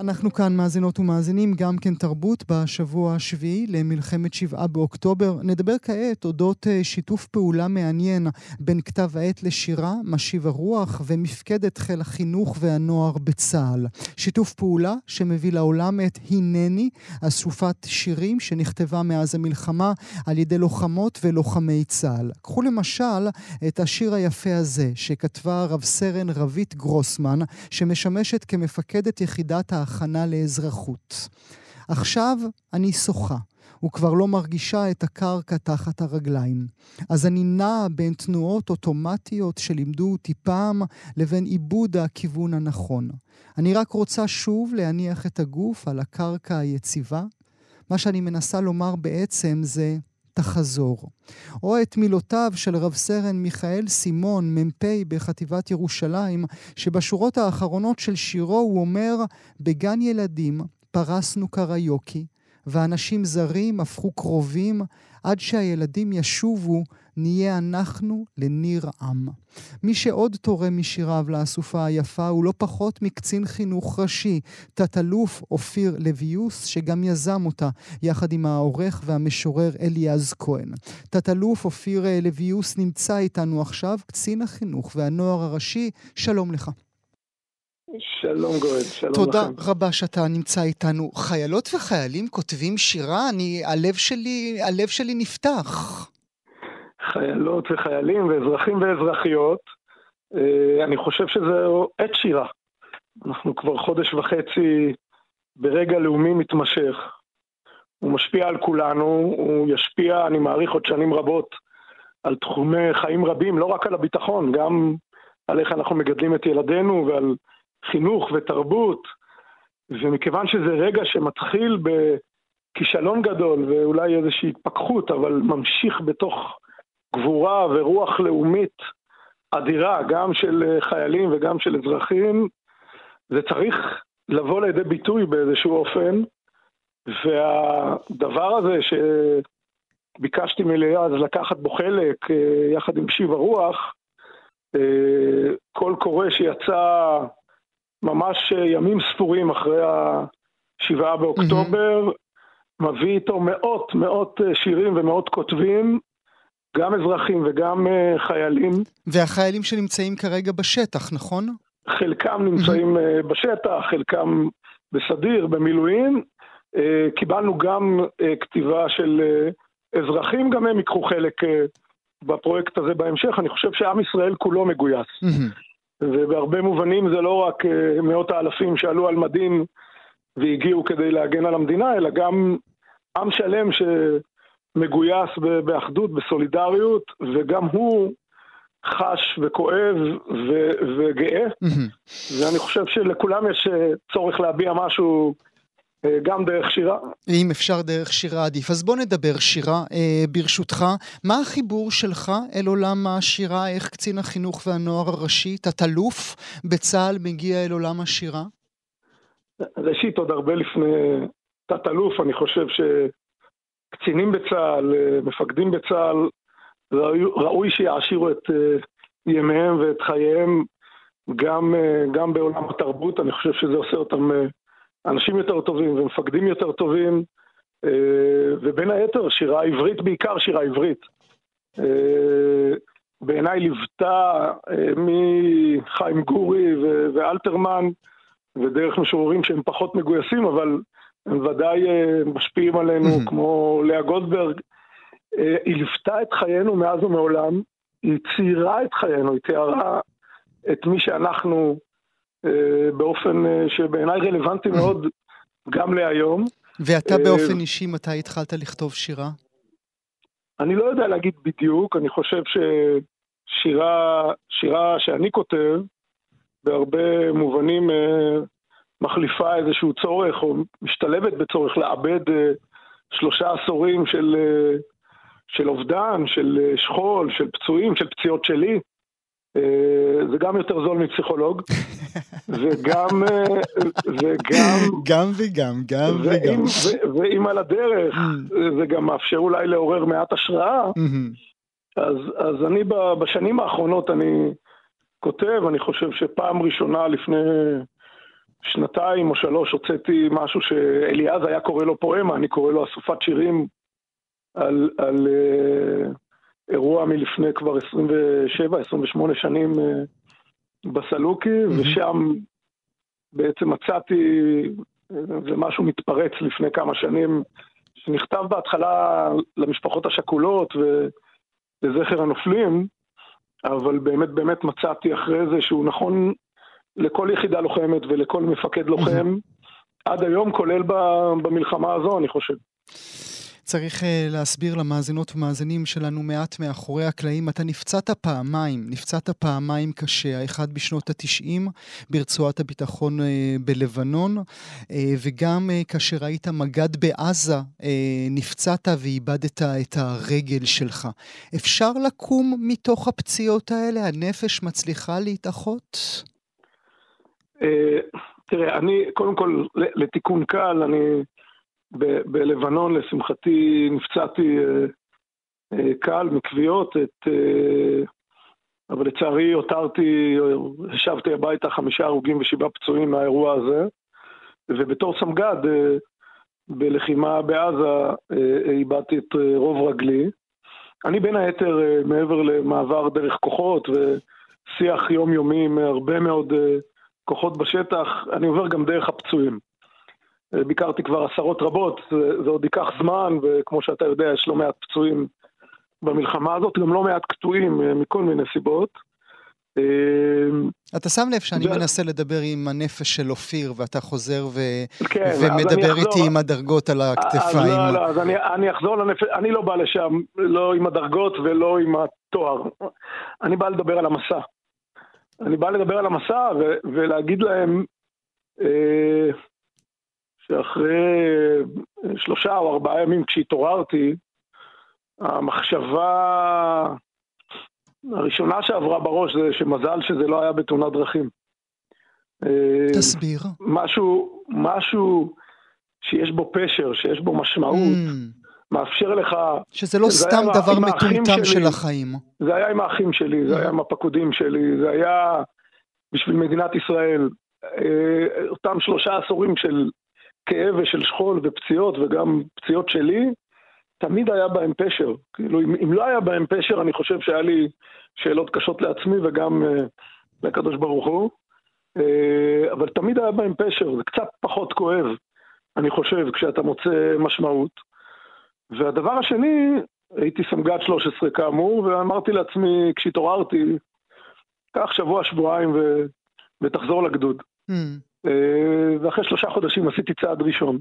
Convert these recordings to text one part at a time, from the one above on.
אנחנו כאן מאזינות ומאזינים, גם כן תרבות, בשבוע השביעי למלחמת שבעה באוקטובר. נדבר כעת אודות אה, שיתוף פעולה מעניין בין כתב העת לשירה, משיב הרוח ומפקדת חיל החינוך והנוער בצה"ל. שיתוף פעולה שמביא לעולם את הנני, אסופת שירים שנכתבה מאז המלחמה על ידי לוחמות ולוחמי צה"ל. קחו למשל את השיר היפה הזה, שכתבה רב סרן רבית גרוסמן, שמשמשת כמפקדת יחידת האחרונה. הכנה לאזרחות. עכשיו אני שוחה. וכבר לא מרגישה את הקרקע תחת הרגליים. אז אני נעה בין תנועות אוטומטיות שלימדו אותי פעם לבין עיבוד הכיוון הנכון. אני רק רוצה שוב להניח את הגוף על הקרקע היציבה. מה שאני מנסה לומר בעצם זה תחזור. או את מילותיו של רב סרן מיכאל סימון, מ"פ בחטיבת ירושלים, שבשורות האחרונות של שירו הוא אומר, בגן ילדים פרסנו קריוקי, ואנשים זרים הפכו קרובים עד שהילדים ישובו נהיה אנחנו לניר עם. מי שעוד תורם משיריו לאסופה היפה הוא לא פחות מקצין חינוך ראשי, תת-אלוף אופיר לויוס, שגם יזם אותה, יחד עם העורך והמשורר אליעז כהן. תת-אלוף אופיר לויוס נמצא איתנו עכשיו, קצין החינוך והנוער הראשי, שלום לך. שלום גואל, שלום תודה לכם. תודה רבה שאתה נמצא איתנו. חיילות וחיילים כותבים שירה, אני, הלב שלי, הלב שלי נפתח. חיילות וחיילים ואזרחים ואזרחיות, אה, אני חושב שזה עת שירה. אנחנו כבר חודש וחצי ברגע לאומי מתמשך. הוא משפיע על כולנו, הוא ישפיע, אני מעריך, עוד שנים רבות על תחומי חיים רבים, לא רק על הביטחון, גם על איך אנחנו מגדלים את ילדינו ועל חינוך ותרבות. ומכיוון שזה רגע שמתחיל בכישלון גדול ואולי איזושהי התפכחות, אבל ממשיך בתוך גבורה ורוח לאומית אדירה, גם של חיילים וגם של אזרחים, זה צריך לבוא לידי ביטוי באיזשהו אופן, והדבר הזה שביקשתי מליאז לקחת בו חלק אה, יחד עם שיב הרוח, אה, קול קורא שיצא ממש ימים ספורים אחרי השבעה באוקטובר, mm-hmm. מביא איתו מאות מאות שירים ומאות כותבים גם אזרחים וגם uh, חיילים. והחיילים שנמצאים כרגע בשטח, נכון? חלקם נמצאים uh, בשטח, חלקם בסדיר, במילואים. קיבלנו גם כתיבה של אזרחים, גם הם ייקחו חלק בפרויקט הזה בהמשך. אני חושב שעם ישראל כולו מגויס. ובהרבה מובנים זה לא רק uh, מאות האלפים שעלו על מדים והגיעו כדי להגן על המדינה, אלא גם עם שלם ש... מגויס באחדות, בסולידריות, וגם הוא חש וכואב ו- וגאה, ואני חושב שלכולם יש אה, צורך להביע משהו אה, גם דרך שירה. אם אפשר דרך שירה עדיף. אז בוא נדבר שירה, אה, ברשותך. מה החיבור שלך אל עולם השירה? איך קצין החינוך והנוער הראשי, תת-אלוף בצה"ל, מגיע אל עולם השירה? ראשית, עוד הרבה לפני תת-אלוף, אני חושב ש... קצינים בצה"ל, אה, מפקדים בצה"ל, ראוי שיעשירו את אה, ימיהם ואת חייהם גם, אה, גם בעולם התרבות, אני חושב שזה עושה אותם אנשים יותר טובים ומפקדים יותר טובים, ובין היתר שירה עברית, בעיקר שירה עברית. בעיניי ליוותה מחיים גורי ואלתרמן, ודרך משוררים שהם פחות מגויסים, אבל הם ודאי אה, משפיעים עלינו, כמו לאה גולדברג. אה, היא ליוותה את חיינו מאז ומעולם, היא ציירה את חיינו, היא תיארה את מי שאנחנו אה, באופן שבעיניי רלוונטי מאוד גם להיום. ואתה באופן אישי, מתי התחלת לכתוב שירה? אני לא יודע להגיד בדיוק, אני חושב ששירה שירה שאני כותב, בהרבה מובנים מחליפה איזשהו צורך או משתלבת בצורך לעבד אה, שלושה עשורים של, אה, של אובדן, של אה, שכול, של פצועים, של פציעות שלי. זה גם יותר זול מפסיכולוג, וגם, וגם... גם וגם, גם וגם. ואם על הדרך, mm. זה גם מאפשר אולי לעורר מעט השראה, mm-hmm. אז, אז אני בשנים האחרונות, אני כותב, אני חושב שפעם ראשונה לפני שנתיים או שלוש הוצאתי משהו שאליעז היה קורא לו פואמה, אני קורא לו אסופת שירים על, על uh, אירוע מלפני כבר 27-28 שנים uh, בסלוקי, mm-hmm. ושם בעצם מצאתי, זה משהו מתפרץ לפני כמה שנים, שנכתב בהתחלה למשפחות השכולות ולזכר הנופלים, אבל באמת באמת מצאתי אחרי זה שהוא נכון לכל יחידה לוחמת ולכל מפקד לוחם, עד היום, כולל במלחמה הזו, אני חושב. צריך uh, להסביר למאזינות ומאזינים שלנו מעט מאחורי הקלעים. אתה נפצעת פעמיים, נפצעת פעמיים קשה, האחד בשנות התשעים ברצועת הביטחון uh, בלבנון, uh, וגם uh, כאשר היית מג"ד בעזה, uh, נפצעת ואיבדת את הרגל שלך. אפשר לקום מתוך הפציעות האלה? הנפש מצליחה להתאחות? Uh, תראה, אני, קודם כל, לתיקון קל, אני... בלבנון, לשמחתי, נפצעתי אה, אה, קל מכוויות, את, אה, אבל לצערי הותרתי, השבתי הביתה חמישה הרוגים ושבעה פצועים מהאירוע הזה, ובתור סמג"ד בלחימה בעזה איבדתי את רוב רגלי. אני בין היתר, מעבר למעבר דרך כוחות ושיח יומיומי עם הרבה מאוד כוחות בשטח, אני עובר גם דרך הפצועים. ביקרתי כבר עשרות רבות, זה, זה עוד ייקח זמן, וכמו שאתה יודע, יש לא מעט פצועים במלחמה הזאת, גם לא מעט קטועים אה, מכל מיני סיבות. אה, אתה שם לב שאני ו... מנסה לדבר עם הנפש של אופיר, ואתה חוזר ו... כן, ומדבר איתי עם הדרגות על הכתפיים. אז לא, לא, אז אני, אני אחזור לנפש, אני לא בא לשם, לא עם הדרגות ולא עם התואר. אני בא לדבר על המסע. אני בא לדבר על המסע ו- ולהגיד להם, אה, שאחרי שלושה או ארבעה ימים כשהתעוררתי, המחשבה הראשונה שעברה בראש זה שמזל שזה לא היה בתאונת דרכים. תסביר. משהו, משהו שיש בו פשר, שיש בו משמעות, mm. מאפשר לך... שזה לא סתם דבר מטומטם של החיים. זה היה עם האחים שלי, זה mm. היה עם הפקודים שלי, זה היה בשביל מדינת ישראל. אה, אותם שלושה עשורים של כאב ושל שכול ופציעות, וגם פציעות שלי, תמיד היה בהם פשר. כאילו, אם, אם לא היה בהם פשר, אני חושב שהיה לי שאלות קשות לעצמי וגם uh, לקדוש ברוך הוא. Uh, אבל תמיד היה בהם פשר, זה קצת פחות כואב, אני חושב, כשאתה מוצא משמעות. והדבר השני, הייתי סמג"ד 13 כאמור, ואמרתי לעצמי, כשהתעוררתי, קח שבוע, שבועיים ו... ותחזור לגדוד. Mm. אה, ואחרי שלושה חודשים עשיתי צעד ראשון.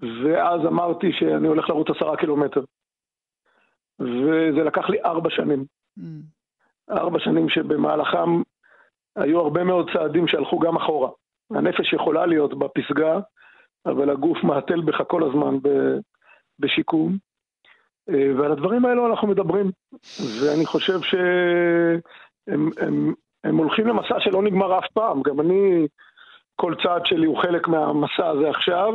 ואז אמרתי שאני הולך לרוץ עשרה קילומטר. וזה לקח לי ארבע שנים. Mm. ארבע שנים שבמהלכם היו הרבה מאוד צעדים שהלכו גם אחורה. הנפש יכולה להיות בפסגה, אבל הגוף מהתל בך כל הזמן בשיקום. אה, ועל הדברים האלו אנחנו מדברים. ואני חושב שהם הם, הם הולכים למסע שלא נגמר אף פעם. גם אני, כל צעד שלי הוא חלק מהמסע הזה עכשיו,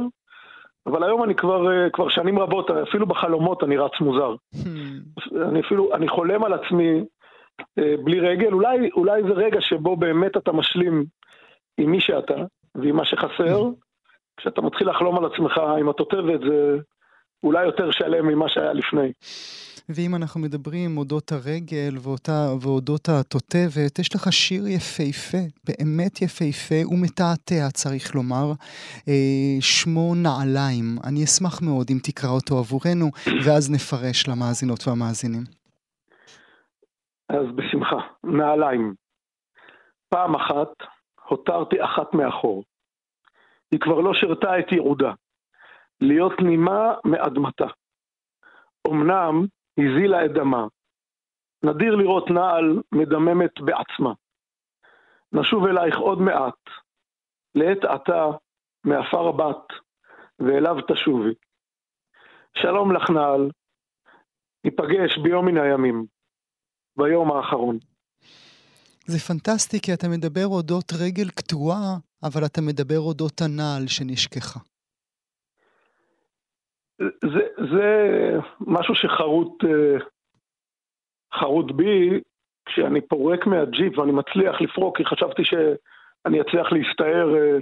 אבל היום אני כבר, אה, כבר שנים רבות, אפילו בחלומות אני רץ מוזר. Hmm. אני אפילו, אני חולם על עצמי אה, בלי רגל, אולי, אולי זה רגע שבו באמת אתה משלים עם מי שאתה ועם מה שחסר. כשאתה מתחיל לחלום על עצמך עם התותבת, זה אולי יותר שלם ממה שהיה לפני. ואם אנחנו מדברים אודות הרגל ואותה, ואודות התותבת, יש לך שיר יפהפה, באמת יפהפה ומתעתע צריך לומר, אה, שמו נעליים. אני אשמח מאוד אם תקרא אותו עבורנו, ואז נפרש למאזינות והמאזינים. אז בשמחה, נעליים. פעם אחת הותרתי אחת מאחור. היא כבר לא שירתה את ייעודה, להיות נימה מאדמתה. אמנם הזילה את דמה. נדיר לראות נעל מדממת בעצמה. נשוב אלייך עוד מעט, לעת עתה מעפר הבת, ואליו תשובי. שלום לך נעל, ניפגש ביום מן הימים, ביום האחרון. זה פנטסטי כי אתה מדבר אודות רגל קטועה, אבל אתה מדבר אודות הנעל שנשכחה. זה, זה משהו שחרוט uh, חרוט בי, כשאני פורק מהג'יפ ואני מצליח לפרוק, כי חשבתי שאני אצליח להסתער אה,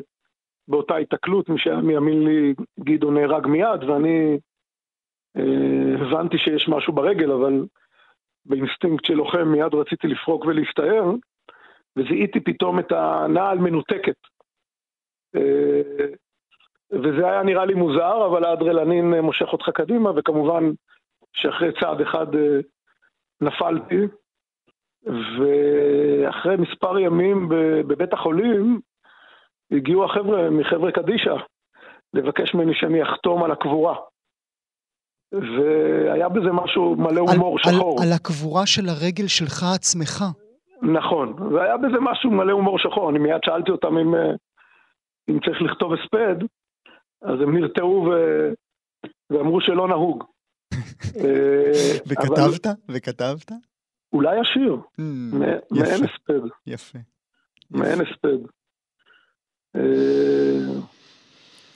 באותה התקלות, מי שהיה מימין לי גדעון נהרג מיד, ואני אה, הבנתי שיש משהו ברגל, אבל באינסטינקט של לוחם מיד רציתי לפרוק ולהסתער, וזיהיתי פתאום את הנעל מנותקת. אה, וזה היה נראה לי מוזר, אבל האדרלנין מושך אותך קדימה, וכמובן שאחרי צעד אחד אה, נפלתי, ואחרי מספר ימים בבית החולים הגיעו החבר'ה מחבר'ה קדישא לבקש ממני שאני אחתום על הקבורה. והיה בזה משהו מלא הומור על, שחור. על, על הקבורה של הרגל שלך עצמך. נכון, והיה בזה משהו מלא הומור שחור. אני מיד שאלתי אותם אם, אה, אם צריך לכתוב הספד, אז הם נרתעו ו... ואמרו שלא נהוג. אה, וכתבת? אבל... וכתבת? אולי השיר, mm, מעין הספד. יפה. מעין הספד. אה,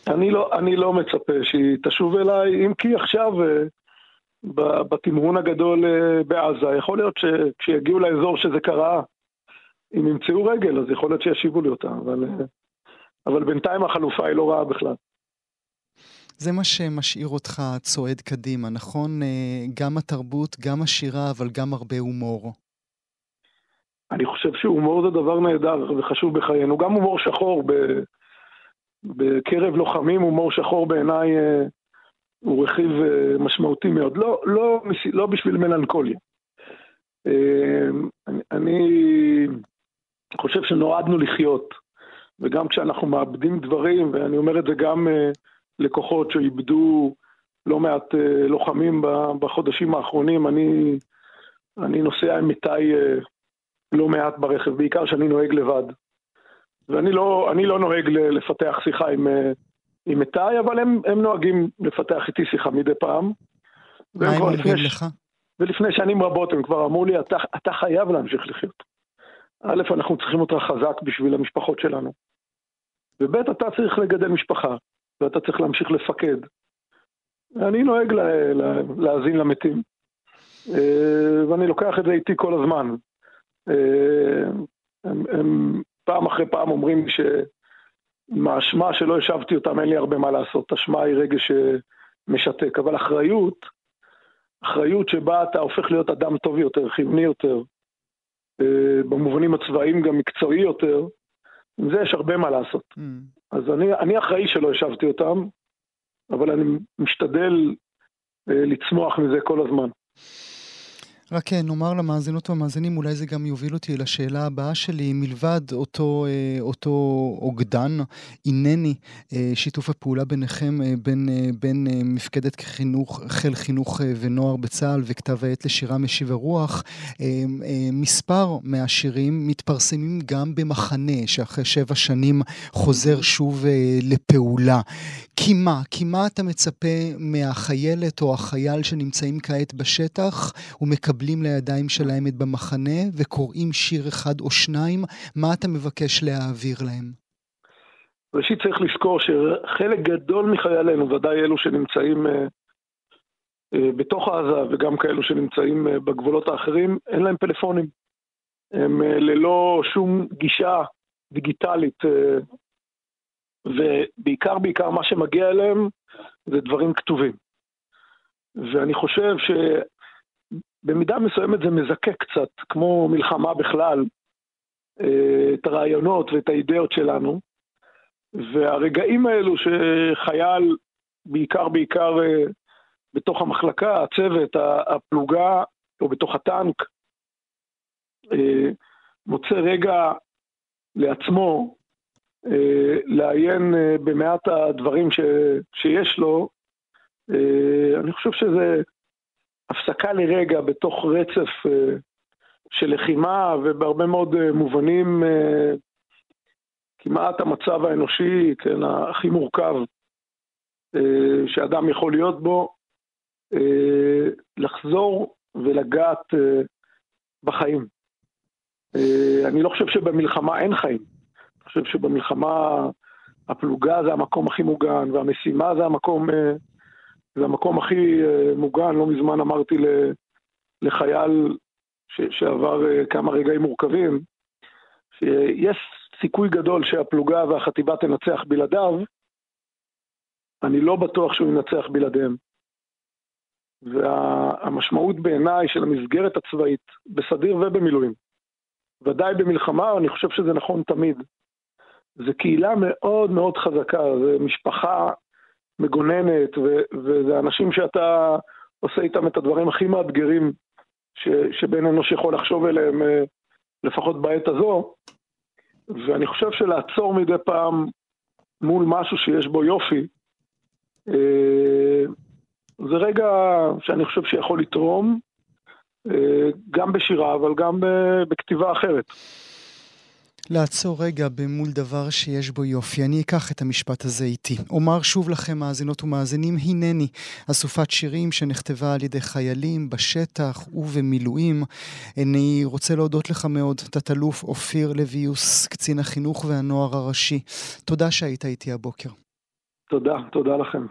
אני לא, אני לא מצפה שהיא תשוב אליי, אם כי עכשיו בתמרון הגדול בעזה, יכול להיות שכשיגיעו לאזור שזה קרה, אם ימצאו רגל, אז יכול להיות שישיבו לי אותה, אבל, אבל בינתיים החלופה היא לא רעה בכלל. זה מה שמשאיר אותך צועד קדימה, נכון? אה, גם התרבות, גם השירה, אבל גם הרבה הומור. אני חושב שהומור זה דבר נהדר וחשוב בחיינו. גם הומור שחור, ב... בקרב לוחמים הומור שחור בעיניי אה, הוא רכיב אה, משמעותי מאוד. לא, לא, לא בשביל מלנכוליה. אני, אני חושב שנועדנו לחיות, וגם כשאנחנו מאבדים דברים, ואני אומר את זה גם לקוחות שאיבדו לא מעט אה, לוחמים בחודשים האחרונים. אני, אני נוסע עם איתי אה, לא מעט ברכב, בעיקר שאני נוהג לבד. ואני לא, לא נוהג לפתח שיחה עם, אה, עם איתי, אבל הם, הם נוהגים לפתח איתי שיחה מדי פעם. מה הם אומרים לך? ולפני שנים רבות הם כבר אמרו לי, אתה, אתה חייב להמשיך לחיות. א', אנחנו צריכים אותך חזק בשביל המשפחות שלנו. וב', אתה צריך לגדל משפחה. ואתה צריך להמשיך לפקד. אני נוהג לה, לה, להאזין למתים, אה, ואני לוקח את זה איתי כל הזמן. אה, הם, הם פעם אחרי פעם אומרים לי שמהאשמה שלא השבתי אותם אין לי הרבה מה לעשות, אשמה היא רגש משתק, אבל אחריות, אחריות שבה אתה הופך להיות אדם טוב יותר, חיוני יותר, אה, במובנים הצבאיים גם מקצועי יותר, עם זה יש הרבה מה לעשות. Mm. אז אני, אני אחראי שלא השבתי אותם, אבל אני משתדל אה, לצמוח מזה כל הזמן. רק כן, נאמר למאזינות והמאזינים, אולי זה גם יוביל אותי לשאלה הבאה שלי, מלבד אותו, אה, אותו אוגדן, הנני, אה, שיתוף הפעולה ביניכם, אה, בין, בין מפקדת חינוך, חיל חינוך ונוער בצה"ל וכתב העת לשירה משיב הרוח, מספר מהשירים מתפרסמים גם במחנה, שאחרי שבע שנים חוזר שוב לפעולה. כי מה? כי מה אתה מצפה מהחיילת או החייל שנמצאים כעת בשטח ומקבלים לידיים שלהם את במחנה וקוראים שיר אחד או שניים? מה אתה מבקש להעביר להם? ראשית צריך לזכור שחלק גדול מחיילינו, ודאי אלו שנמצאים אה, אה, בתוך עזה וגם כאלו שנמצאים אה, בגבולות האחרים, אין להם פלאפונים. הם ללא שום גישה דיגיטלית ובעיקר בעיקר מה שמגיע אליהם זה דברים כתובים. ואני חושב שבמידה מסוימת זה מזכה קצת, כמו מלחמה בכלל, אה, את הרעיונות ואת האידאות שלנו. והרגעים האלו שחייל, בעיקר בעיקר אה, בתוך המחלקה, הצוות, הפלוגה, או בתוך הטנק, אה, מוצא רגע לעצמו לעיין במעט הדברים ש, שיש לו, אני חושב שזה הפסקה לרגע בתוך רצף של לחימה, ובהרבה מאוד מובנים כמעט המצב האנושי, כן, הכי מורכב שאדם יכול להיות בו, לחזור ולגעת בחיים. אני לא חושב שבמלחמה אין חיים. חושב שבמלחמה הפלוגה זה המקום הכי מוגן, והמשימה זה המקום, אה, זה המקום הכי אה, מוגן. לא מזמן אמרתי לחייל שעבר uh, כמה רגעים מורכבים, שיש סיכוי גדול שהפלוגה והחטיבה תנצח בלעדיו, אני לא בטוח שהוא ינצח בלעדיהם. והמשמעות וה- בעיניי של המסגרת הצבאית, בסדיר ובמילואים, ודאי במלחמה, אני חושב שזה נכון תמיד. זה קהילה מאוד מאוד חזקה, זה משפחה מגוננת, ו- וזה אנשים שאתה עושה איתם את הדברים הכי מאתגרים ש- שבן אנוש יכול לחשוב אליהם, אה, לפחות בעת הזו. ואני חושב שלעצור מדי פעם מול משהו שיש בו יופי, אה, זה רגע שאני חושב שיכול לתרום, אה, גם בשירה, אבל גם בכתיבה אחרת. לעצור רגע במול דבר שיש בו יופי. אני אקח את המשפט הזה איתי. אומר שוב לכם, מאזינות ומאזינים, הנני, אסופת שירים שנכתבה על ידי חיילים בשטח ובמילואים. אני רוצה להודות לך מאוד, תת-אלוף אופיר לויוס, קצין החינוך והנוער הראשי. תודה שהיית איתי הבוקר. תודה, תודה לכם.